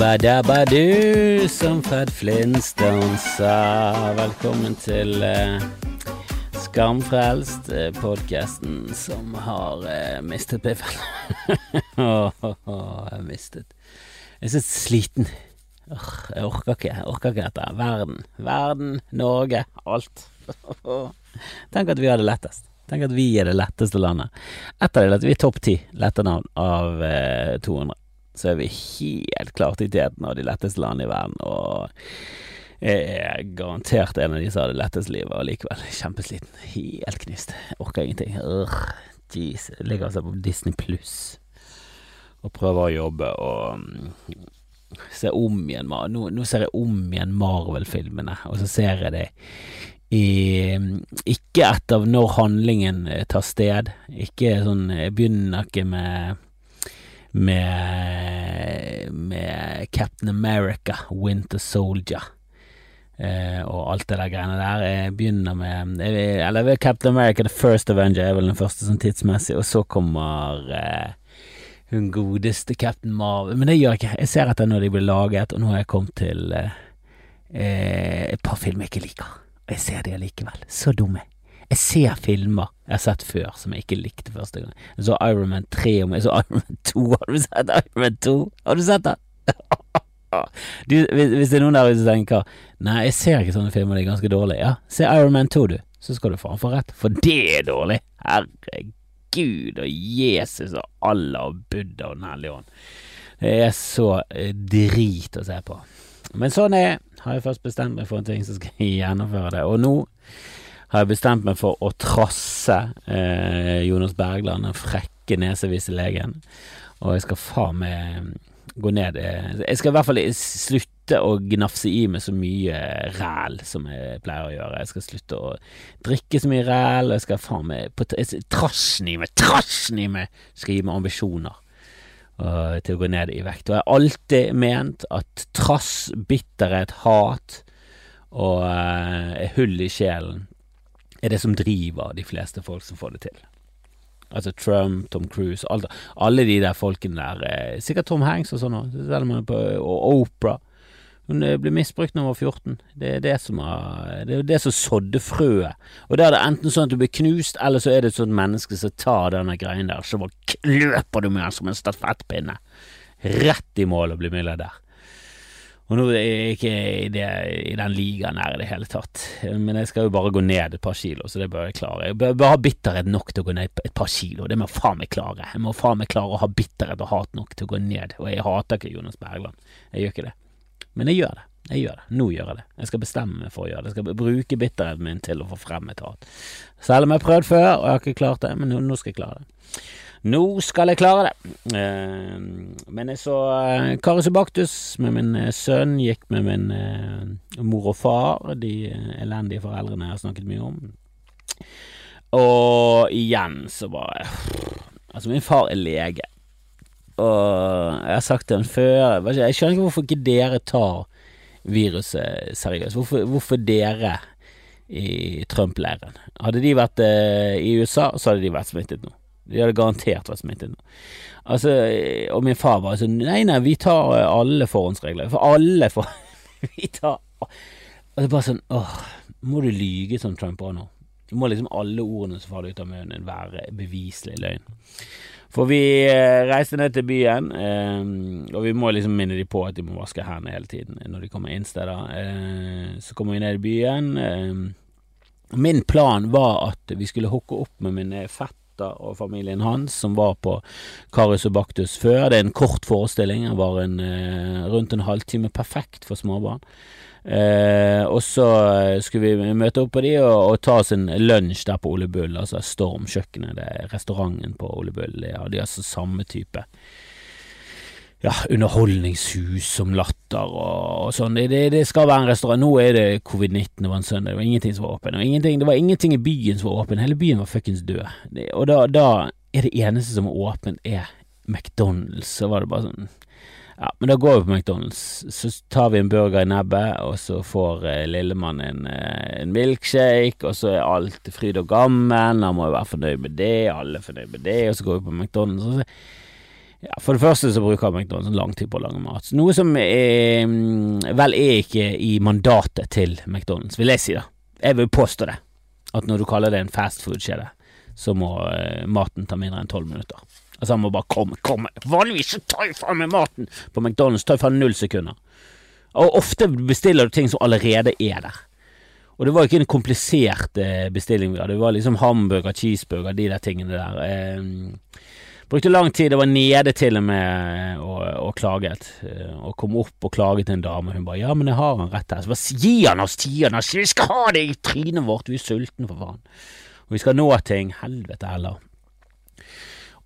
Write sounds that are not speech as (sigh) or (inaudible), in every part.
Jabba-dabba-du, som Fred Flintstone sa. Velkommen til uh, Skamfrelst, uh, podkasten som har uh, mistet piffen. oh, oh, oh, jeg har mistet Jeg er så sliten. Oh, jeg orker ikke jeg orker ikke dette. Verden, verden, Norge, alt. (laughs) Tenk at vi har det lettest. Tenk at vi er det letteste landet. Etter det at vi er topp ti letternavn av 200 så er vi helt klart i teten av de letteste landene i verden. Og jeg er garantert en av de som har det letteste livet, og likevel kjempesliten. Helt knust. Orker ingenting. Urgh, jeez. Jeg ligger altså på Disney pluss og prøver å jobbe og mm, se om igjen Nå, nå ser jeg om igjen Marvel-filmene, og så ser jeg det i Ikke etter når handlingen tar sted. Ikke sånn Jeg begynner ikke med med, med Captain America, Winter Soldier. Eh, og alt det der greiene der. Jeg begynner med Eller Captain America The First Avenger er vel den første sånn tidsmessig, og så kommer eh, hun godeste Captain Marvel. Men det gjør jeg ikke. Jeg ser etter når de blir laget, og nå har jeg kommet til eh et par filmer jeg ikke liker. Og jeg ser de allikevel. Så dumme. Jeg ser filmer jeg har sett før som jeg ikke likte første gang. Jeg så Iron Man 3 og jeg så Iron Man 2. (laughs) Har du sett Iron Man 2? Har du sett den? (laughs) du, hvis, hvis, det er noen der ute som tenker Nei, jeg ser ikke sånne filmer, det er ganske dårlig. Ja, se Iron Man 2, du. Så skal du faen få rett, for det er dårlig. Herregud og Jesus og Allah og Buddha og Den hellige ånd. Det er så eh, drit å se på. Men sånn er Har jeg først bestemt meg for en ting, så skal jeg gjennomføre det. Og nå har jeg bestemt meg for å trasse eh, Jonas Bergland, den frekke neseviselegen. Og jeg skal faen meg gå ned eh, Jeg skal i hvert fall slutte å gnafse i meg så mye ræl som jeg pleier å gjøre. Jeg skal slutte å drikke så mye ræl. Jeg skal faen meg Trasjen i meg, trasjen i meg skal gi meg ambisjoner til å gå ned i vekt. Og jeg har alltid ment at trass, bitterhet, hat og uh, hull i sjelen er det som driver de fleste folk som får det til. Altså Trump, Tom Cruise, alle, alle de der folkene der. Eh, sikkert Tom Hanks og sånn òg, og Opera. Hun eh, ble misbrukt da hun var 14. Det er det som, er, det, er det som sådde frøet. Og da er det enten sånn at du blir knust, eller så er det et sånt menneske som tar denne greien der, så bare løper du med den som en stafettpinne. Rett i mål å bli milliardær. Og nå er jeg ikke i, det, i den ligaen her i det hele tatt, men jeg skal jo bare gå ned et par kilo, så det bør jeg klare. Jeg bør, bør ha bitterhet nok til å gå ned et par kilo, det må faen meg klare. Jeg må faen meg klare å ha bitterhet og hat nok til å gå ned, og jeg hater ikke Jonas Bergland, jeg gjør ikke det. Men jeg gjør det. Jeg gjør det. Nå gjør jeg det. Jeg skal bestemme meg for å gjøre det. Jeg skal bruke bitterheten min til å få frem et hat. Selv om jeg har prøvd før, og jeg har ikke klart det, men nå, nå skal jeg klare det. Nå skal jeg klare det. Eh, men jeg så eh, Karius og Baktus med min eh, sønn, gikk med min mor og far, de elendige foreldrene jeg har snakket mye om. Og igjen så bare (sighs) Altså, min far er lege, og jeg har sagt det før Jeg skjønner ikke hvorfor ikke dere tar viruset seriøst. Hvorfor, hvorfor dere i Trump-leiren? Hadde de vært i USA, så hadde de vært smittet nå. De hadde garantert vært smittet. Altså, og min far var sånn Nei, nei, vi tar eh, alle forhåndsregler. For alle for (laughs) Vi tar Og det er bare sånn Åh, må du lyge som Trump òg nå? Du Må liksom alle ordene som faller ut av munnen, være beviselig løgn. For vi eh, reiste ned til byen, eh, og vi må liksom minne de på at de må vaske hendene hele tiden når de kommer inn steder. Eh, så kommer vi ned i byen. Eh, min plan var at vi skulle hooke opp med min fett og familien hans, som var på Karius og Baktus før. Det er en kort forestilling, den var en, eh, rundt en halvtime, perfekt for småbarn. Eh, og så skulle vi møte opp på de og, og ta oss en lunsj der på Ole Bull, altså Storm kjøkkenet, det er restauranten på Ole Bull. Ja, de har altså samme type ja, underholdningshus som Latter og, og sånn. Det, det, skal være en restaurant. Nå er det covid-19, det var en søndag, det var ingenting som var åpen. det var ingenting i byen som var åpen, hele byen var fuckings død. Det, og da, da, er det eneste som er åpent, er McDonald's. Så var det bare sånn Ja, men da går vi på McDonald's, så tar vi en burger i nebbet, og så får eh, lillemann en, eh, en, milkshake, og så er alt fryd og gammen, han må jo være fornøyd med det, alle er fornøyd med det, og så går vi på McDonald's. og så Ja, For det første så bruker McDonald's lang tid på å lage mat. Noe som er, vel er ikke i mandatet til McDonald's, vil jeg si da. Jeg vil påstå det. At når du kaller det en fastfood-kjede, så må eh, maten ta mindre enn tolv minutter. Altså han må bare komme, komme. Vanligvis så tar jeg faen meg maten på McDonald's, tar jeg faen null sekunder. Og ofte bestiller du ting som allerede er der. Og det var ikke en komplisert eh, bestilling vi hadde, det var liksom hamburger, cheeseburger, de der tingene der. Eh, Brukte lang tid, det var nede til og med og, og klaget. Eh, og kom opp og klaget til en dame. Hun bare 'ja, men jeg har han rett her'. Så bare gi han oss, gi han oss, vi skal ha det i trynet vårt, vi er sultne, for faen. Og vi skal nå ting. Helvete heller.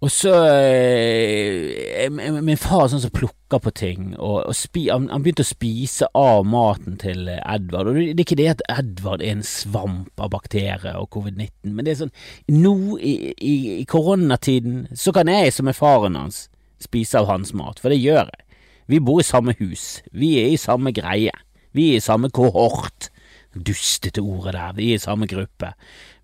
Og så eh, Min far er sånn som plukker på ting, og, og spi, han, han, begynte å spise av maten til Edvard. Og Det er ikke det at Edvard er en svamp av bakterier og covid-19, men det er sånn Nå i, i, i, koronatiden så kan jeg, som er faren hans, spise av hans mat, for det gjør jeg. Vi bor i samme hus, vi er i samme greie, vi er i samme kohort. Dustete ordet der, vi er i samme gruppe.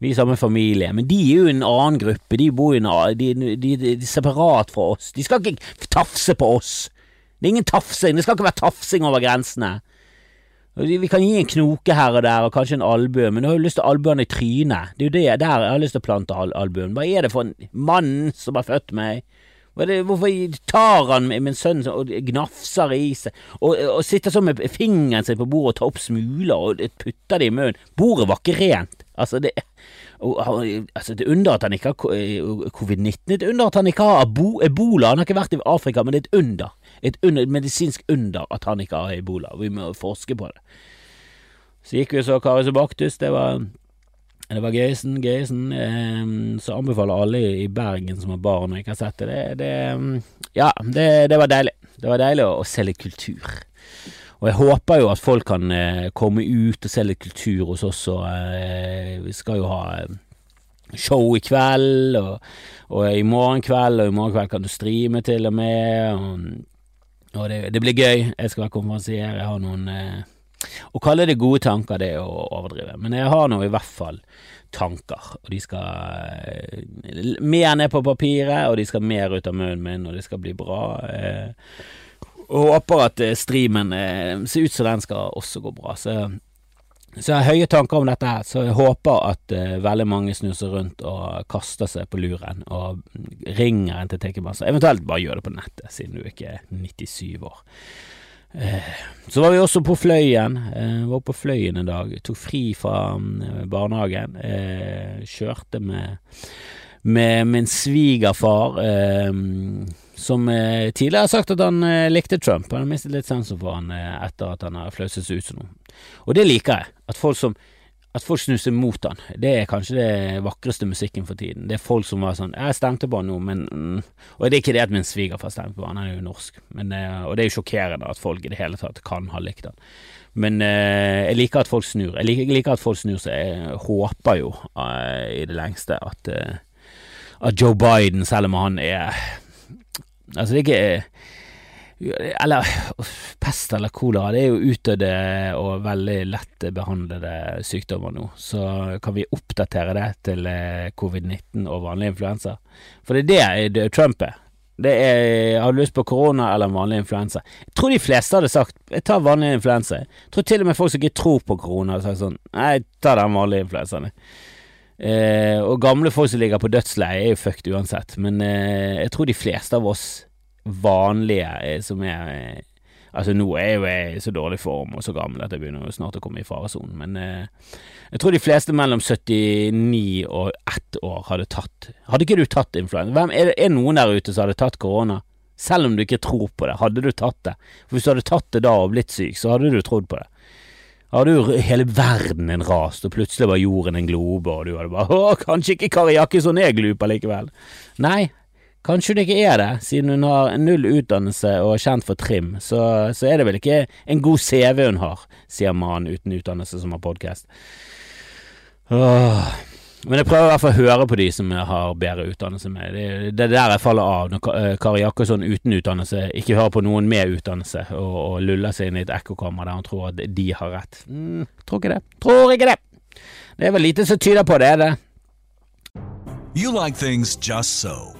Vi er i samme familie, men de er jo en annen gruppe. De bor jo de, de, de, de er separat fra oss. De skal ikke tafse på oss. Det er ingen tafsing. Det skal ikke være tafsing over grensene. Vi kan gi en knoke her og der, og kanskje en albue, men du har jo lyst til albuene i trynet. Det er jo det der jeg har lyst til å plante al albuen. Hva er det for en mann som har født meg? Hvorfor tar han min sønn og gnafser i seg, og, og sitter sånn med fingeren sin på bordet og tar opp smuler og putter det i munnen? Bordet var ikke rent. Altså, det, altså, det under at han ikke har eh, covid-19. Det under at han ikke har ebola. Han har ikke vært i Afrika, men det er et under. Et, under, et medisinsk under at han ikke har ebola. Vi må forske på det. Så gikk vi og så Karius og Baktus. Det var det var Gøyesen. Gøyesen Eh, så anbefaler alle i Bergen som har barn og ikke har sett det. Det, det Ja, det, det, var deilig. Det var deilig å, å, se litt kultur. Og jeg håper jo at folk kan eh, komme ut og se litt kultur hos oss. Og, eh, vi skal jo ha eh, show i kveld, og, og, i morgen kveld, og i morgen kveld kan du streame til og med. Og, og det, blir gøy. Jeg skal være konferansier. Jeg har noen å kalle det gode tanker, det er å overdrive, men jeg har nå i hvert fall tanker, og de skal eh, mer ned på papiret, og de skal mer ut av munnen min, og det skal bli bra. Eh, og håper at eh, streamen ser ut som den skal også gå bra. Så, så jeg har høye tanker om dette her, så jeg håper at veldig mange snur seg rundt og kaster seg på luren og ringer en til Tekkemasser. Eventuelt bare gjør det på nettet, siden du ikke er 97 år. Eh, så var vi også på Fløyen. Eh, var på Fløyen en dag. Tok fri fra mm, barnehagen. Eh, kjørte med, med min svigerfar, som tidligere har sagt at han likte Trump. Han har mistet litt sensen for han etter at han har flauset seg ut som noe. Og det liker jeg. At folk som at folk snur seg mot han, det er kanskje det vakreste musikken for tiden. Det er folk som var sånn 'Jeg stemte på han nå, men mm. Og det er ikke det at min svigerfar stemte på han, han er jo norsk, men, eh, og det er jo sjokkerende at folk i det hele tatt kan ha likt han. Men eh, jeg liker at folk snur. Jeg liker, jeg liker, at folk snur så Jeg håper jo uh, i det lengste at, at Joe Biden, selv om han er Altså, det er ikke eller pest eller kolera, det er jo utdødde og veldig lett behandlede sykdommer nå. Så kan vi oppdatere det til eh, covid-19 og vanlig influensa. For det er det Trump er. Det er Har du lyst på korona eller vanlig influensa? Jeg tror de fleste hadde sagt jeg tar vanlig influensa. Jeg tror til og med folk som ikke tror på korona, hadde sagt sånn nei, jeg tar den vanlige influensaen. Eh, og gamle folk som ligger på dødsleie, er jo fucked uansett. Men eh, jeg tror de fleste av oss vanlige eh, som er eh, Altså, nå er jo jeg i så dårlig form og så gammel at jeg begynner snart å komme i faresonen, men eh, jeg tror de fleste mellom 79 og 1 år hadde tatt Hadde ikke du tatt influensa? Hvem, er det er noen der ute som hadde tatt korona? Selv om du ikke tror på det, hadde du tatt det? For Hvis du hadde tatt det da og blitt syk, så hadde du trodd på det. Hadde jo hele verden en rast, og plutselig var jorden en globe, og du hadde bare Å, kanskje ikke Kari Jakkesson er glupa likevel. Nei, Kanskje hun ikke er det, siden hun har null utdannelse og er kjent for trim, så, så er det vel ikke en god CV hun har, sier mannen uten utdannelse som har podkast. Men jeg prøver i hvert fall å høre på de som har bedre utdannelse med. Det, det er der jeg faller av, når eh, Kari Jakkesson uten utdannelse ikke hører på noen med utdannelse og, og luller seg inn i et ekkokammer der han tror at de har rett. Mm, tror ikke det. Tror ikke det. Det er vel lite som tyder på det, er det. You like things just so.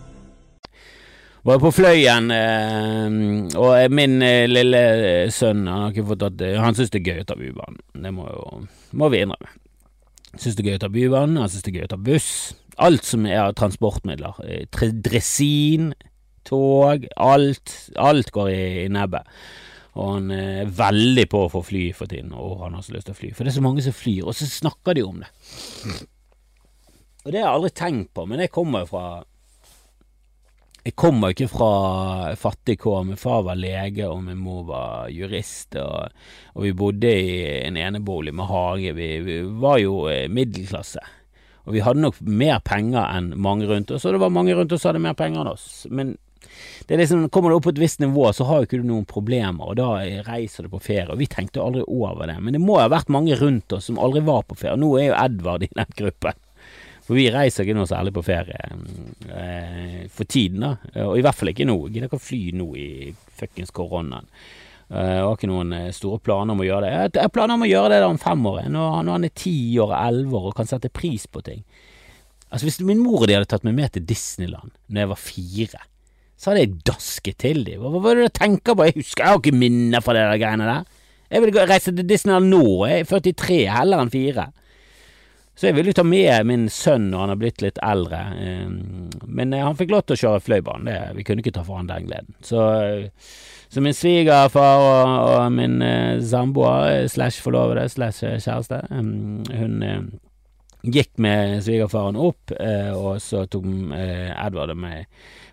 Var på Fløyen, eh, og min eh, lille sønn han har ikke fått tatt Han syns det er gøy å ta Bybanen. Det må, jo, må vi innrømme. Syns det er gøy å ta Bybanen, han syns det er gøy å ta buss. Alt som er av transportmidler. Eh, Dresin, tog, alt. Alt går i, i nebbet. Og han er veldig på å få fly for tiden, og han har så lyst til å fly. For det er så mange som flyr, og så snakker de om det. Og det har jeg aldri tenkt på, men det kommer jo fra jeg kommer jo ikke fra fattig kår. Min far var lege, og min mor var jurist. Og, og vi bodde i en enebolig med hage. Vi, vi var jo eh, middelklasse. Og vi hadde nok mer penger enn mange rundt oss, og det var mange rundt oss som hadde mer penger enn oss. Men det er liksom, kommer du opp på et visst nivå, så har jo ikke du noen problemer, og da reiser du på ferie. Og vi tenkte aldri over det. Men det må ha vært mange rundt oss som aldri var på ferie. Nå er jo Edvard i den gruppen. For vi reiser ikke noe særlig på ferie eh, for tiden, da. Og i hvert fall ikke nå. Gidder ikke å fly nå i fuckings koronaen. Eh, Jeg har ikke noen eh, store planer om å gjøre det. Jeg har planer om å gjøre det da om fem år, når, når han er ti år og elleve år og kan sette pris på ting. Altså Hvis min mor og de hadde tatt meg med til Disneyland når jeg var fire, så hadde jeg dasket til dem. Hva, hva var det du tenker på? Jeg husker jeg har ikke minner fra der greiene der. Jeg vil reise til Disneyland nå. Jeg er 43, heller enn fire. Så jeg ville jo ta med min sønn når han har blitt litt eldre, eh, men eh, han fikk lov til å kjøre fløibanen. Vi kunne ikke ta fra han den gleden. Så, eh, så min svigerfar og, og min eh, samboer slash forlovede slash kjæreste, eh, hun gikk med svigerfaren opp, og så tok Edvard meg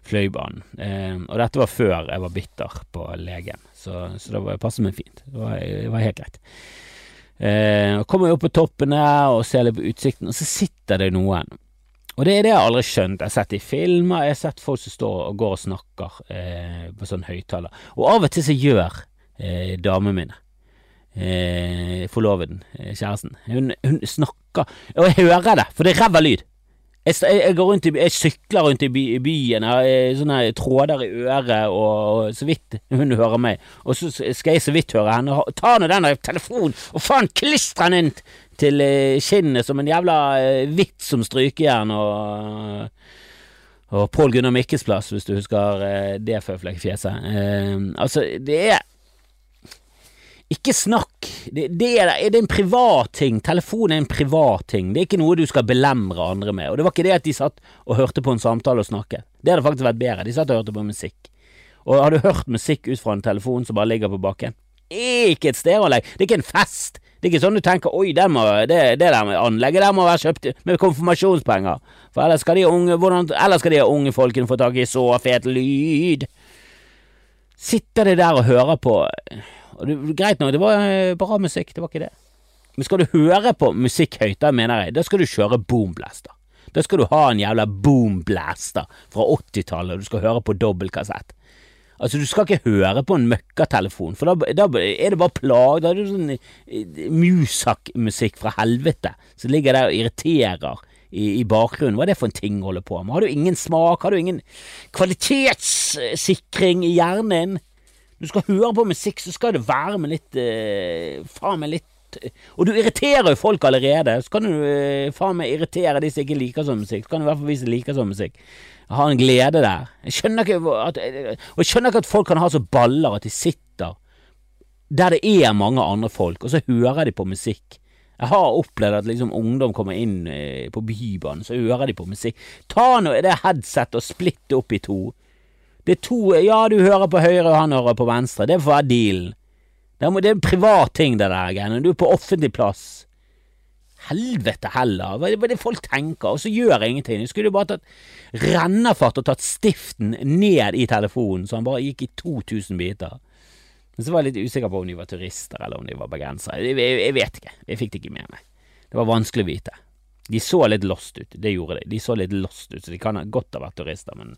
fløibanen. Eh, og dette var før jeg var bitter på legen, så, så det var- passet meg fint. Det var, det var helt greit. Eh, kommer opp på toppen her og ser litt på utsikten, og så sitter det noen. Og det er det jeg aldri skjønt. Jeg har sett det i filmer, jeg har sett folk som står og går og snakker eh, på sånn høyttaler. Og av og til så gjør eh, damene mine, eh, forloveden, eh, kjæresten, hun, hun snakker, og jeg hører det, for det er ræva lyd. Jeg, jeg, går rundt i, jeg sykler rundt i by, i byen, jeg har eh, sånne tråder i øret, og, så vidt hun hører meg. Og så skal jeg så vidt høre henne. Ta nå den telefonen, og faen klistre den inn til eh, kinnet som en jævla hvitt som strykejern og og Pål Gunnar Mikkes plass, hvis du husker eh, det føflekkfjeset. Eh, altså, det er ikke snakk. Det, det, er, det en privat ting. Telefon er en privat ting. Det er ikke noe du skal belemre andre med. Og det var ikke det at de satt og hørte på en samtale og snakket. Det hadde faktisk vært bedre. De satt og hørte på musikk. Og har du hørt musikk ut fra en telefon som bare ligger på bakken? Ikke et stereoanlegg. Det er ikke en fest. Det er ikke sånn du tenker oi, det, må, det, det der med anlegget der må være kjøpt med konfirmasjonspenger. For ellers skal de unge, hvordan, ellers skal de unge folkene få tak i så fet lyd. Sitter de der og hører på og det, Greit nok, det var eh, bra musikk, det var ikke det. Men skal du høre på musikk høyt, da mener jeg, da skal du kjøre boomblaster. Da skal du ha en jævla boomblaster fra 80-tallet, og du skal høre på dobbeltkassett. Altså, du skal ikke høre på en møkkatelefon, for da, da er det bare plag. Da er det sånn eh, musak-musikk fra helvete som ligger der og irriterer i, i bakgrunnen. Hva er det for en ting å holde på med? Har du ingen smak? Har du ingen kvalitetssikring i hjernen? Du skal høre på musikk, så skal det være med litt eh, Faen meg litt eh, Og du irriterer jo folk allerede. Så kan du eh, faen meg irritere de som ikke liker sånn musikk. Så kan du i hvert fall vise liker sånn musikk. Ha en glede der. Jeg skjønner ikke at, og jeg skjønner ikke at folk kan ha så baller at de sitter der det er mange andre folk, og så hører de på musikk. Jeg har opplevd at liksom ungdom kommer inn eh, på Bybanen, så hører de på musikk. Ta nå det headsetet og splitt det opp i to. Det er to Ja, du hører på høyre, og han hører på venstre. Det får være dealen. Det er, en privat ting, det der greiene. Du er på offentlig plass. Helvete heller. Hva er det- folk tenker? Og så gjør jeg ingenting. Jeg skulle bare tatt rennafart og tatt stiften ned i telefonen, så han bare gikk i 2000 biter. Men så var jeg litt usikker på om de var turister, eller om de var bergensere. Jeg, jeg, jeg vet ikke. Jeg fikk det ikke med meg. Det var vanskelig å vite. De så litt lost ut, det gjorde de. De så litt lost ut, så de kan godt ha vært turister, men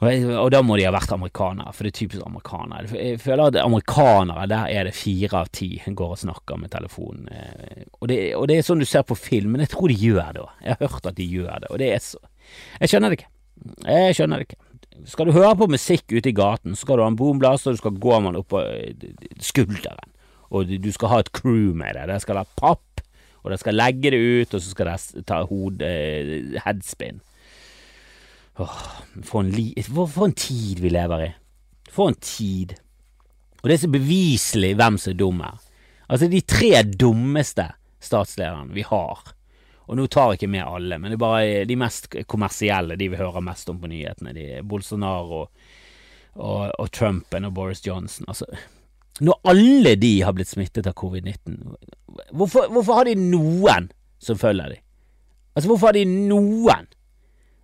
Og, da må de ha vært amerikanere, for det er typisk amerikanere. Jeg føler at amerikanere, der er det fire av ti går og snakker med telefonen. Eh, og det, og det er sånn du ser på film, men jeg tror de gjør det òg. Jeg har hørt at de gjør det, og det er så Jeg skjønner det ikke. Jeg skjønner det ikke. Skal du høre på musikk ute i gaten, så skal du ha en boomblaster, du skal gå med den oppå eh, skulderen. Og du skal ha et crew med deg. Det skal ha papp, og de skal legge det ut, og så skal de ta hode, eh, headspin. Åh, for en, li for, for en tid vi lever i. For en tid. Og det er så beviselig hvem som er dum her. Altså, de tre dummeste statslederne vi har, og nå tar jeg ikke med alle, men det er bare de mest kommersielle, de vi hører mest om på nyhetene, de Bolsonaro og, og Trumpen og Boris Johnson. Altså, når alle de har blitt smittet av covid-19, hvorfor, hvorfor har de noen som følger dem? Altså, hvorfor har de noen?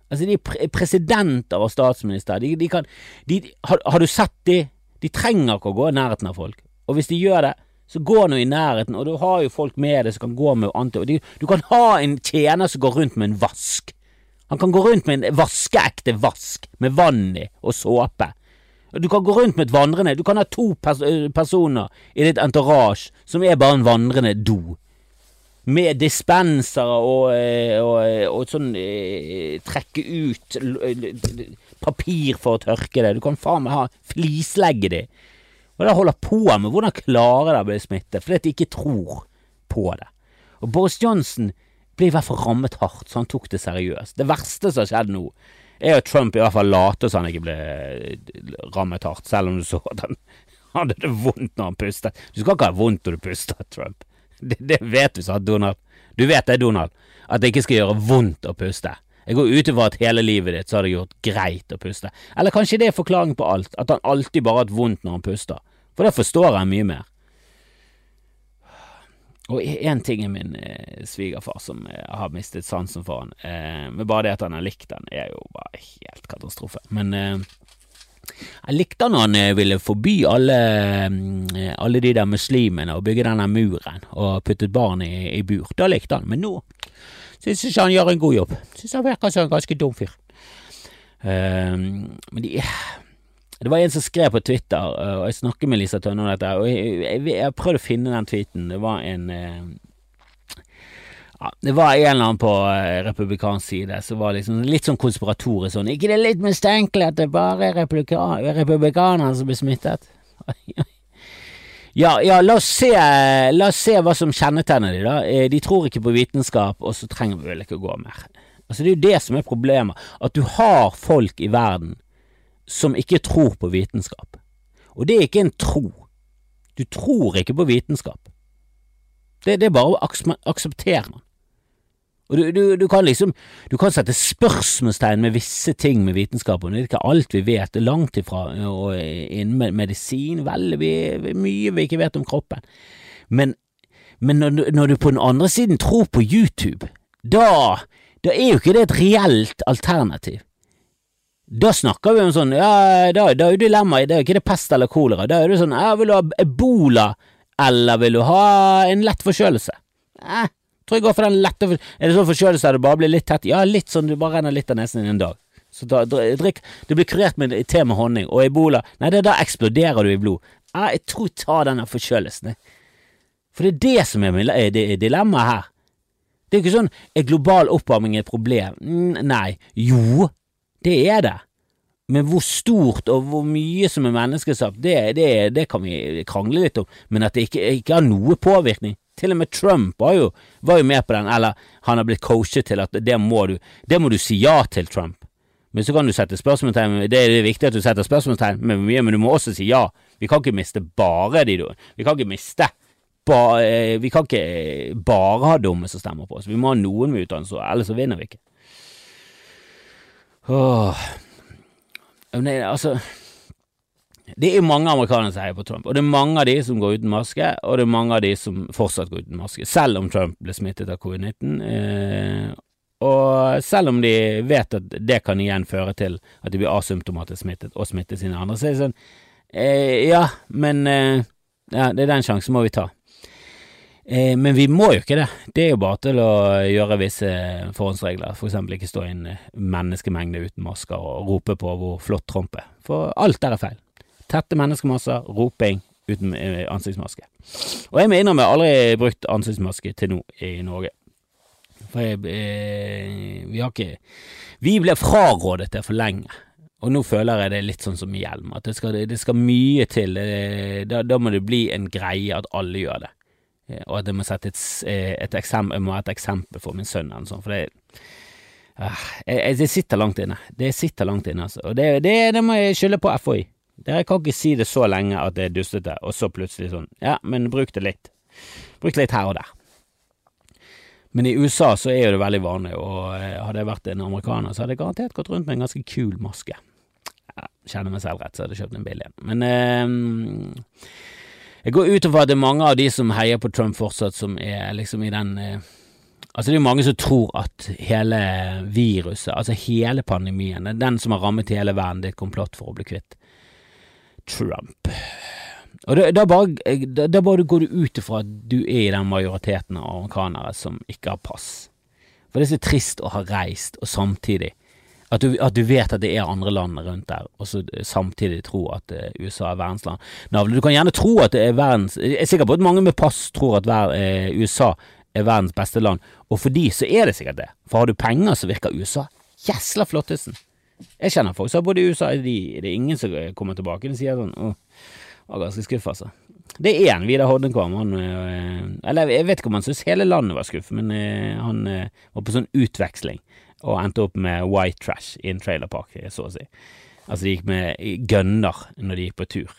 Altså, de er presidenter og statsminister. De, de kan, de, har, har, du sett de? De trenger ikke å gå i nærheten av folk. Og hvis de gjør det, så gå nå i nærheten, og du har jo folk med deg som kan gå med anti... De, du kan ha en tjener som går rundt med en vask. Han kan gå rundt med en vaskeekte vask med vann i og såpe. Du kan gå rundt med et vandrende Du kan ha to pers personer i ditt entourage som er bare en vandrende do med dispensere og, eh, og, eh, og, sånn eh, trekke ut papir for å tørke det. Du kan faen meg ha flislegge de. Og det holder på med? Hvordan klarer de å bli smittet? Fordi de ikke tror på det. Og Boris Johnson ble i hvert fall rammet hardt, så han tok det seriøst. Det verste som har skjedd nå, er at Trump i hvert fall later som han ikke ble rammet hardt, selv om du så at han (laughs) hadde det vondt når han pustet. Du skal ikke ha vondt når du puster, Trump. (laughs) Det, det vet du, sa Donald. Du vet det, Donald, at det ikke skal gjøre vondt å puste. Jeg går ut ifra at hele livet ditt så har det gjort greit å puste. Eller kanskje det er forklaring på alt, at han alltid bare har hatt vondt når han puster. For da forstår jeg mye mer. Og én ting er min eh, svigerfar, som eh, har mistet sansen for han. Eh, men bare det at han har likt den, er jo bare helt katastrofe. Men eh, jeg likte når han eh, ville forby alle, mm, alle de der muslimene å bygge denne muren og puttet barn i, i bur. Da likte han, men nå syns jeg ikke han gjør en god jobb. Syns han virker som en ganske dum fyr. Uh, men de det var en som skrev på Twitter, og jeg snakket med Lisa Tønne om dette, og jeg, jeg, jeg, prøvde å finne den tweeten. Det var en uh, ja, det var en eller annen på uh, republikansk side som var liksom litt sånn konspiratorisk sånn Ikke det er litt mistenkelig at det bare er republikanere som blir smittet? (laughs) ja, ja, la oss, se, la oss se hva som kjennetegner de da. Eh, de tror ikke på vitenskap, og så trenger vi vel ikke å gå mer. Altså Det er jo det som er problemet, at du har folk i verden som ikke tror på vitenskap. Og det er ikke en tro. Du tror ikke på vitenskap. Det, det er bare å akseptere man. Og du, du, du, kan liksom Du kan sette spørsmålstegn med visse ting med vitenskapen. Det er ikke alt vi vet, langt ifra og innen medisin, veldig mye vi ikke vet om kroppen. Men, men når, når, du på den andre siden tror på YouTube, da, da er jo ikke det et reelt alternativ. Da snakker vi om sånn, ja, da, da er jo dilemmaet, det er jo ikke det pest eller kolera, da er det sånn, ja, vil du ha ebola, eller vil du ha en lett forkjølelse? Eh, Tror jeg går for den lette Er det sånn forkjølelse at det bare blir litt tett? Ja, litt sånn du bare renner litt av nesen din en dag. Så da, drikk Du blir kurert med te med honning, og ebola Nei, det, er da eksploderer du i blod. Jeg tror ta denne forkjølelsen, For det er det som er dilemmaet her. Det er ikke sånn er global oppvarming et problem? Nei. Jo, det er det. Men hvor stort og hvor mye som er menneskeskapt, det, det, det, kan vi krangle litt om. Men at det ikke, ikke har noe påvirkning, til og med Trump var jo, var jo med på den, eller han har blitt coachet til at det må du, det må du si ja til, Trump. Men så kan du sette spørsmålstegn Det er viktig at du setter spørsmålstegn med mye, men du må også si ja. Vi kan ikke miste bare de, Vi kan ikke miste ba, eh, Vi kan ikke bare ha dumme som stemmer på oss. Vi må ha noen med utdannelse, ellers så vinner vi ikke. Åh. Nei, altså det er mange amerikanere som heier på Trump, og det er mange av de som går uten maske, og det er mange av de som fortsatt går uten maske, selv om Trump ble smittet av covid-19. Eh, og selv om de vet at det kan igjen føre til at de blir asymptomatisk smittet og smitte sine andre, så er det sånn eh, Ja, men eh, ja, det er den sjansen må vi ta. Eh, men vi må jo ikke det. Det er jo bare til å gjøre visse forhåndsregler, for eksempel ikke stå i en menneskemengde uten masker og rope på hvor flott Trump er, for alt der er feil. Tette menneskemasser, roping uten eh, ansiktsmaske. Og jeg må innrømme jeg har aldri brukt ansiktsmaske til nå i Norge. For jeg, eh, vi har ikke Vi ble frarådet det for lenge. Og nå føler jeg det litt sånn som hjelm, at det skal, det skal mye til. Da, da, må det bli en greie at alle gjør det. Eh, og at jeg må sette et, eh, et, eksempel, jeg må et eksempel for min sønn eller sånn, for det uh, jeg, Det sitter langt inne. Det sitter langt inne, altså. Og det, det, det må jeg skylde på FHI. Dere kan ikke si det så lenge at det er dustete, og så plutselig sånn Ja, men bruk det litt. Bruk det litt her og der. Men i USA så er jo det veldig vanlig, og hadde jeg vært en amerikaner, så hadde jeg garantert gått rundt med en ganske kul maske. Ja, kjenner meg selv rett, så hadde jeg kjøpt en billig en. Men eh, jeg går ut ifra at det er mange av de som heier på Trump fortsatt, som er liksom i den eh, Altså, det er mange som tror at hele viruset, altså hele pandemien, den som har rammet hele verden, det er et komplott for å bli kvitt Trump. Og da, bare, da bare går du ut ifra at du er i den majoriteten av amerikanere som ikke har pass. For det er så trist å ha reist, og samtidig at du, at du, vet at det er andre land rundt der, og så samtidig tro at uh, USA er verdensland. Navle, du kan gjerne tro at det er verdens Jeg er sikker på at mange med pass tror at hver, eh, USA er verdens beste land, og for de så er det sikkert det. For har du penger, så virker USA gjesla flottesen. Jeg kjenner folk som har bodd i USA, de, det er ingen som kommer tilbake. De sier sånn Å, var ganske skuffa, altså. Det er én, Vidar Hodnekvam. Han uh, Eller jeg vet ikke om han syntes hele landet var skuffet, men han var på sånn utveksling og endte opp med white trash i en trailerpark, så å si. Altså, de gikk med gønner når de gikk på tur,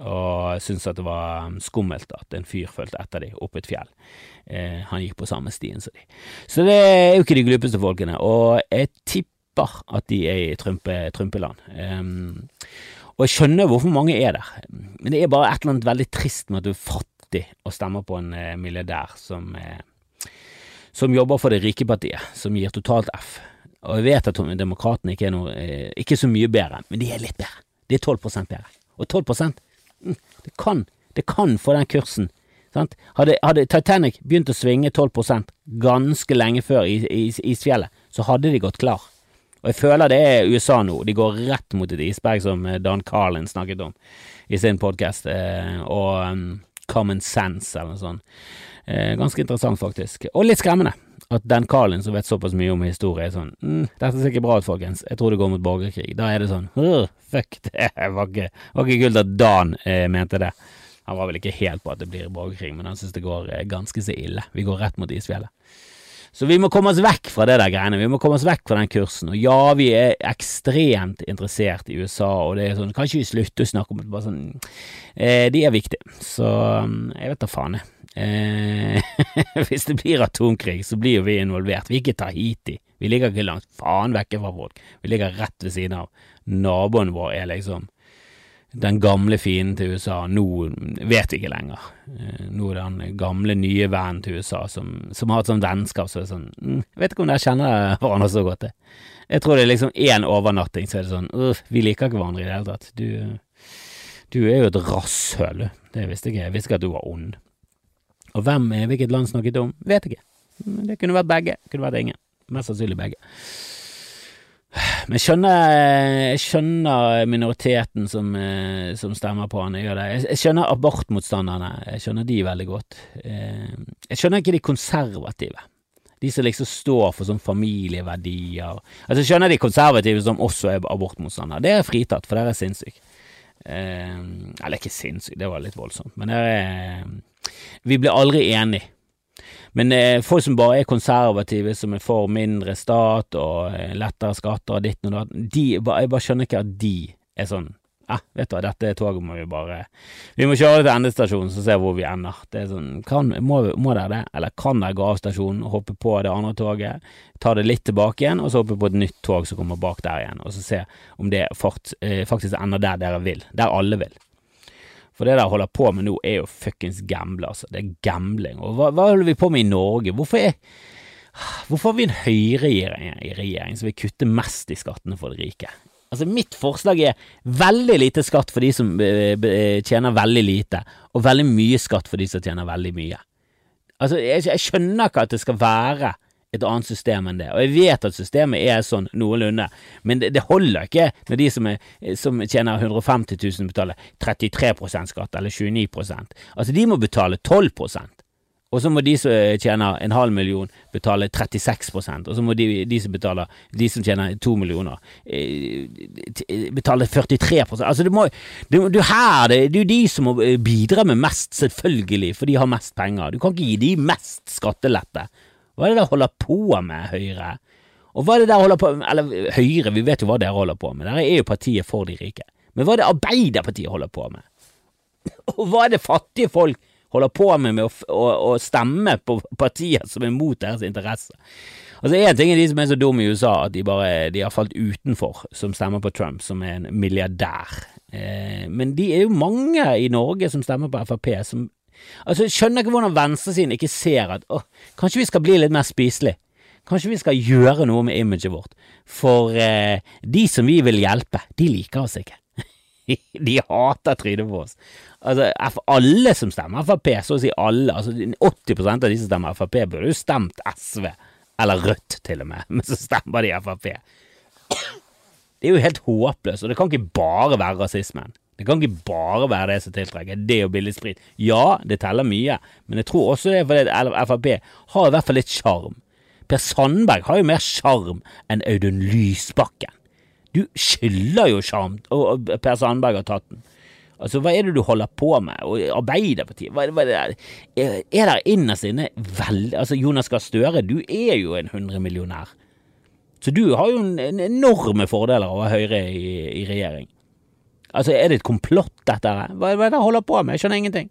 og syntes at det var skummelt at en fyr fulgte etter dem opp et fjell. Eh, han gikk på samme stien som de. Så det er jo ikke de glupeste folkene, og jeg tipper at de er i Trumpe, Trumpeland. Um, og jeg skjønner hvorfor mange er der, men det er bare et eller annet veldig trist med at du er fattig og stemmer på en uh, milliardær som uh, som jobber for det rike partiet, som gir totalt F. Og jeg vet at demokratene ikke er noe, uh, ikke så mye bedre, men de er litt bedre. De er 12% bedre. Og 12 mm, det kan, det kan få den kursen. Sant? Hadde, hadde Titanic begynt å svinge 12% ganske lenge før isfjellet, så hadde de gått klar. Og jeg føler det er USA nå. De går rett mot et isberg, som Dan Carlin snakket om i sin podkast, eh, og um, Common Sense eller noe sånt. Eh, ganske interessant, faktisk. Og litt skremmende. At Dan Carlin, som vet såpass mye om historie, er sånn mm, 'Dette ser ikke bra ut, folkens. Jeg tror det går mot borgerkrig.' Da er det sånn Fuck, (laughs) det var ikke, var ikke kult at Dan eh, mente det. Han var vel ikke helt på at det blir borgerkrig, men han synes det går eh, ganske så ille. Vi går rett mot isfjellet. Så vi må komme oss vekk fra det der greiene. Vi må komme oss vekk fra den kursen. Og ja, vi er ekstremt interessert i USA, og det er sånn Kan ikke vi slutte å snakke om det? Bare sånn eh, De er viktige. Så mm, jeg vet da faen, jeg. Eh, (laughs) hvis det blir atomkrig, så blir jo vi involvert. Vi er ikke Tahiti. Vi ligger ikke langt faen vekke fra folk. Vi ligger rett ved siden av. Naboen vår er liksom den gamle fienden til USA. Nå vet vi ikke lenger. Eh, nå er det den gamle, nye vennen til USA som, som har et sånt vennskap så er sånn mm, Jeg vet ikke om dere kjenner hverandre så godt. Jeg. jeg tror det er liksom én overnatting, så er det sånn Vi liker ikke hverandre i det hele tatt. Du, du er jo et rasshøl, du. Det visste ikke jeg. Jeg visste ikke at du var ond. Og hvem, hvilket land snakket om, vet ikke. Det kunne vært begge, det kunne vært ingen. Mest sannsynlig begge. Men jeg skjønner, jeg skjønner minoriteten som, eh, som, stemmer på han. Jeg, gjør det. jeg skjønner abortmotstanderne, jeg skjønner de veldig godt. Eh, jeg skjønner ikke de konservative. De som liksom står for sånn familieverdier. Altså, jeg skjønner de konservative som også er abortmotstandere. Det er fritatt, for dere er sinnssyke. Eh, eller ikke sinnssyke, det var litt voldsomt, men dere er vi blir aldri enige. Men eh, folk som bare er konservative, som er for mindre stat og eh, lettere skatter og ditt og de, jeg bare skjønner ikke at de er sånn eh, vet du hva, dette toget må vi bare Vi må kjøre til endestasjonen, så se hvor vi ender. Det er sånn, kan, må, må dere det, eller kan dere gå av stasjonen og hoppe på det andre toget, ta det litt tilbake igjen, og så hoppe på et nytt tog som kommer bak der igjen, og så se om det fort, eh, faktisk ender der dere vil, der alle vil. For det jeg holder på med nå, er jo fuckings gamble, altså. Det er gambling. Og hva, hva, holder vi på med i Norge? Hvorfor er Hvorfor har vi en høyreregjering i regjering som vil kutte mest i skattene for de rike? Altså, mitt forslag er veldig lite skatt for de som tjener veldig lite, og veldig mye skatt for de som tjener veldig mye. Altså, jeg, jeg skjønner ikke at det skal være et annet system enn det, og jeg vet at systemet er sånn noenlunde, men det, det holder ikke når de som, er, som tjener 150 000 betaler 33% skatt, eller 29% Altså, de må betale 12 og så må de som tjener en halv million betale 36 og så må de, de som betaler de som tjener to millioner, eh, betale 43% Altså det, må, det, det, her, det, er jo de som må bidra med mest, selvfølgelig, for de har mest penger. Du kan ikke gi de mest skattelette. Hva er det dere holder på med, Høyre? Og hva er det dere holder på med, eller Høyre, vi vet jo hva dere holder på med, dere er jo partiet for de rike. Men hva er det Arbeiderpartiet holder på med? (laughs) Og hva er det fattige folk holder på med med å, å, å stemme på partier som er mot deres interesser. Altså Én ting er de som er så dumme i USA at de bare de har falt utenfor, som stemmer på Trump, som er en milliardær. Eh, men de er jo mange i Norge som stemmer på Frp, som Altså, skjønner ikke hvordan venstresiden ikke ser at åh, kanskje vi skal bli litt mer spiselig. Kanskje vi skal gjøre noe med imaget vårt. For eh, de som vi vil hjelpe, de liker oss ikke. (laughs) de hater trynet på oss. Altså, alle som stemmer Frp, så å si alle, altså 80% av de som stemmer Frp, burde jo stemt SV, eller Rødt til og med, men så stemmer de Frp. Det er jo helt håpløst, og det kan ikke bare være rasismen. Det kan ikke bare være det som tiltrekker, det og billig sprit. Ja, det teller mye, men jeg tror også det er fordi Frp har i hvert fall litt sjarm. Per Sandberg har jo mer sjarm enn Audun Lysbakken. Du skylder jo sjarm, og Per Sandberg har tatt den. Altså, hva er det du holder på med? Og Arbeiderpartiet, hva, hva er det der? Er der innerst inne veldig Altså, Jonas Gahr Støre, du er jo en hundremillionær. Så du har jo en, en enorme fordeler av Høyre i, i, regjering. Altså, er det et komplott, dette her? Hva, er det dere holder på med? Jeg skjønner ingenting.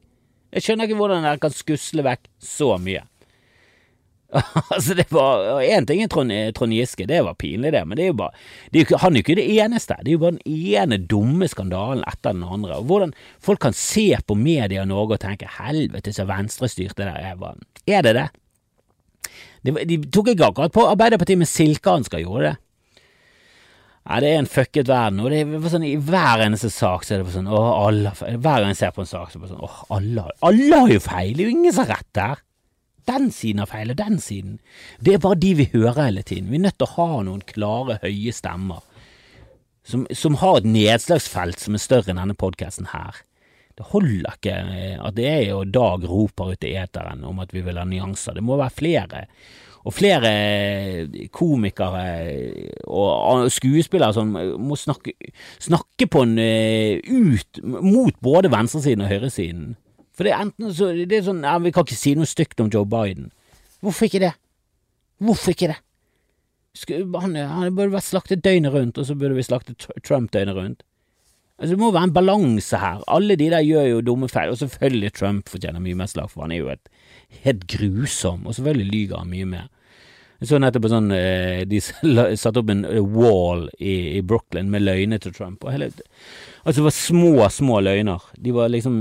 Jeg skjønner ikke hvordan dere kan skusle vekk så mye. (laughs) altså, det var Én ting er Trond, Trond, Giske, det var pinlig, det, men det er jo bare er jo, Han er jo ikke det eneste. Det er jo bare den ene dumme skandalen etter den andre. Og Hvordan folk kan se på media i Norge og tenke 'helvete, så venstrestyrte det der er'. Er det det? De, de tok ikke akkurat på Arbeiderpartiet med silkehansker, gjorde det? Ja, det er en fucket verden, og det er sånn, i hver eneste sak så er det sånn åh, alle, Hver gang jeg ser på en sak, så er det sånn åh, alle, alle har jo feil, det er jo ingen som har rett der den siden har feil, og den siden. Det er bare de vi hører hele tiden. Vi er nødt til å ha noen klare, høye stemmer som, som har et nedslagsfelt som er større enn denne podkasten her. Det holder ikke eh, at det er jo Dag roper ut i eteren om at vi vil ha nyanser. Det må være flere. Og flere komikere og skuespillere som må snakke, snakke på en eh, ut mot både venstresiden og høyresiden. For det er enten så det er sånn ja, Vi kan ikke si noe stygt om Joe Biden. Hvorfor ikke det? Hvorfor ikke det? Han, han burde vært slaktet døgnet rundt, og så burde vi slaktet Trump døgnet rundt. Altså, det må være en balanse her. Alle de der gjør jo dumme feil, og selvfølgelig Trump fortjener mye mer slag, for han er jo et, helt grusom, og selvfølgelig lyger han mye mer. Jeg så nettopp sånn eh, De satte opp en eh, wall i, i Brooklyn med løgner til Trump. Og hele, altså det var små, små løgner. De var liksom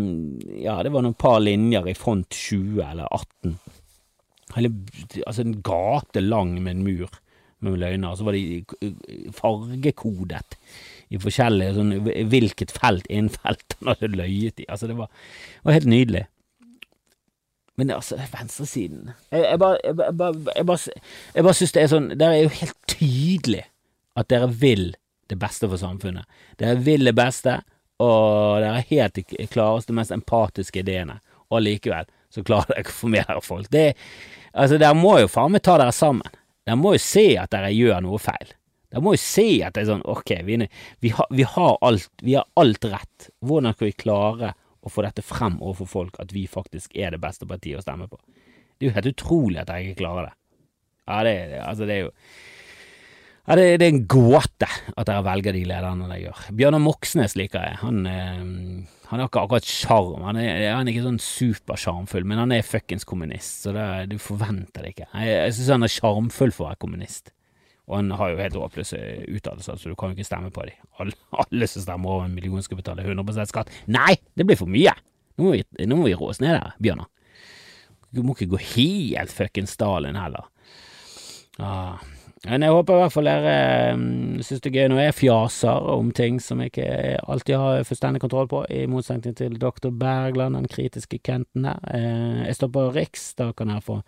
Ja, det var noen par linjer i front 20 eller 18. Hele, altså en gate lang med en mur med løgner. Så var de fargekodet i forskjellige sånn hvilket felt innen felt han hadde løyet i. Altså, det var, det var helt nydelig. Men altså, venstresiden Jeg, jeg bare, jeg, jeg, jeg bare synes det er sånn Det er jo helt tydelig at dere vil det beste for samfunnet. Dere vil det beste, og dere har helt de klareste, mest empatiske ideene. Og likevel så klarer dere ikke å få med dere folk. Det, altså, dere må jo faen meg ta dere sammen. Dere må jo se at dere gjør noe feil. Dere må jo se at det er sånn, ok, vi, vi, har, vi har, alt, vi har alt rett. Hvordan skal vi klare å få dette frem overfor folk at vi faktisk er det beste partiet å stemme på. Det er jo helt utrolig at jeg ikke klarer det. Ja, det, altså, det er jo ja, det, det, er en gåte at dere velger de lederne dere gjør. Bjørnar Moxnes liker jeg. Han, eh, han har ikke akkurat sjarm. Han, han, er ikke sånn supersjarmfull, men han er fuckings kommunist, så det, du forventer det ikke. Jeg, jeg syns han er sjarmfull for å være kommunist. Og han har jo helt håpløse uttalelser, så du kan jo ikke stemme på dem. Alle, alle, som stemmer over en million skal betale 100 skatt. Nei, det blir for mye! Nå må vi, vi rå oss ned der, Bjørnar. Du må ikke gå helt fuckings Stalin heller. Ah, Men jeg håper i hvert fall dere um, syns det er gøy når jeg fjaser om ting som jeg ikke alltid har fullstendig kontroll på, i motsetning til doktor Bergland, den kritiske Kenten der. Eh, jeg står på Riks, da kan jeg få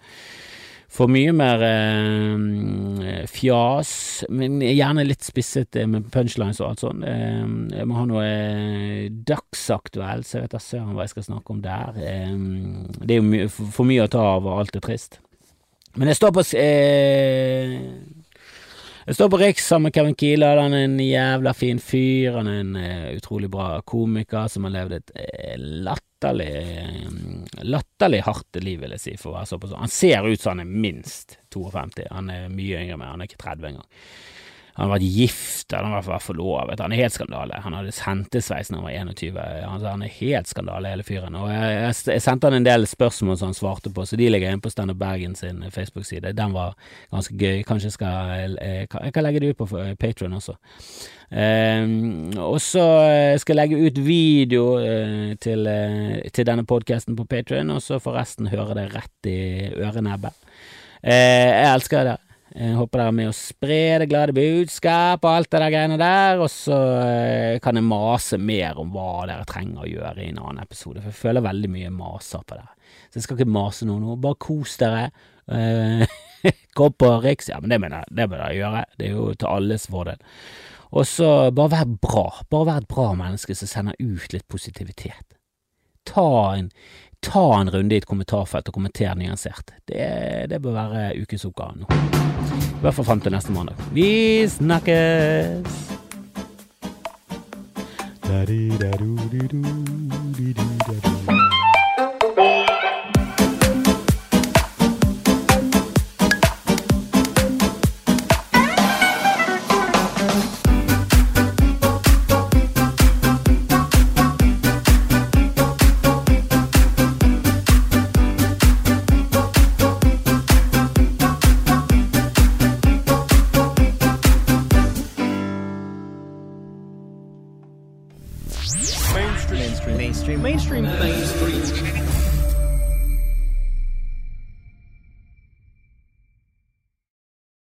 få mye mer eh, fjas, men gjerne litt spisset eh, med punchlines og alt sånt. Eh, jeg må ha noe eh, dagsaktuelt, så jeg vet da søren hva jeg skal snakke om der. Det er jo my for mye å ta av, og alt er trist. Men jeg står på jeg står på Riks sammen med Kevin Kieler. Han er en jævla fin fyr. Han er en uh, utrolig bra komiker som har levd et uh, latterlig latterlig hardt liv, vil jeg si, for å være såpass. Han ser ut som han er minst 52. Han er mye yngre, men han er ikke 30 engang. Han har vært gift, han har vært forlovet. Han er helt skandale. Han hadde hentesveis da han var 21. Han, han er helt skandale, hele fyren. Og jeg, sendte han en del spørsmål som han svarte på, så de ligger inne på Standup Bergen sin Facebook-side. Den var ganske gøy. Kanskje skal Jeg kan, jeg kan legge det ut på Patron også. Um, og så skal jeg legge ut video uh, til, uh, til, denne podkasten på Patrion, og så får resten høre det rett i ørenebbet. Jeg elsker det. Jeg håper dere er med å spre det glade budskap og alt det der greiene der, og så eh, kan jeg mase mer om hva dere trenger å gjøre i en annen episode, for jeg føler veldig mye maser på dere. Så jeg skal ikke mase noe nå, bare kos dere. Eh, (laughs) gå på Riks, ja, men det mener jeg, det bør dere gjøre, det er jo til alles fordel. Og så bare vær bra, bare vær et bra menneske som sender ut litt positivitet. Ta en ta en runde i et kommentarfelt og kommenter nyansert. Det, det bør være ukesoppgaven nå. I hvert fall fram til neste mandag. Vi snakkes! Da -di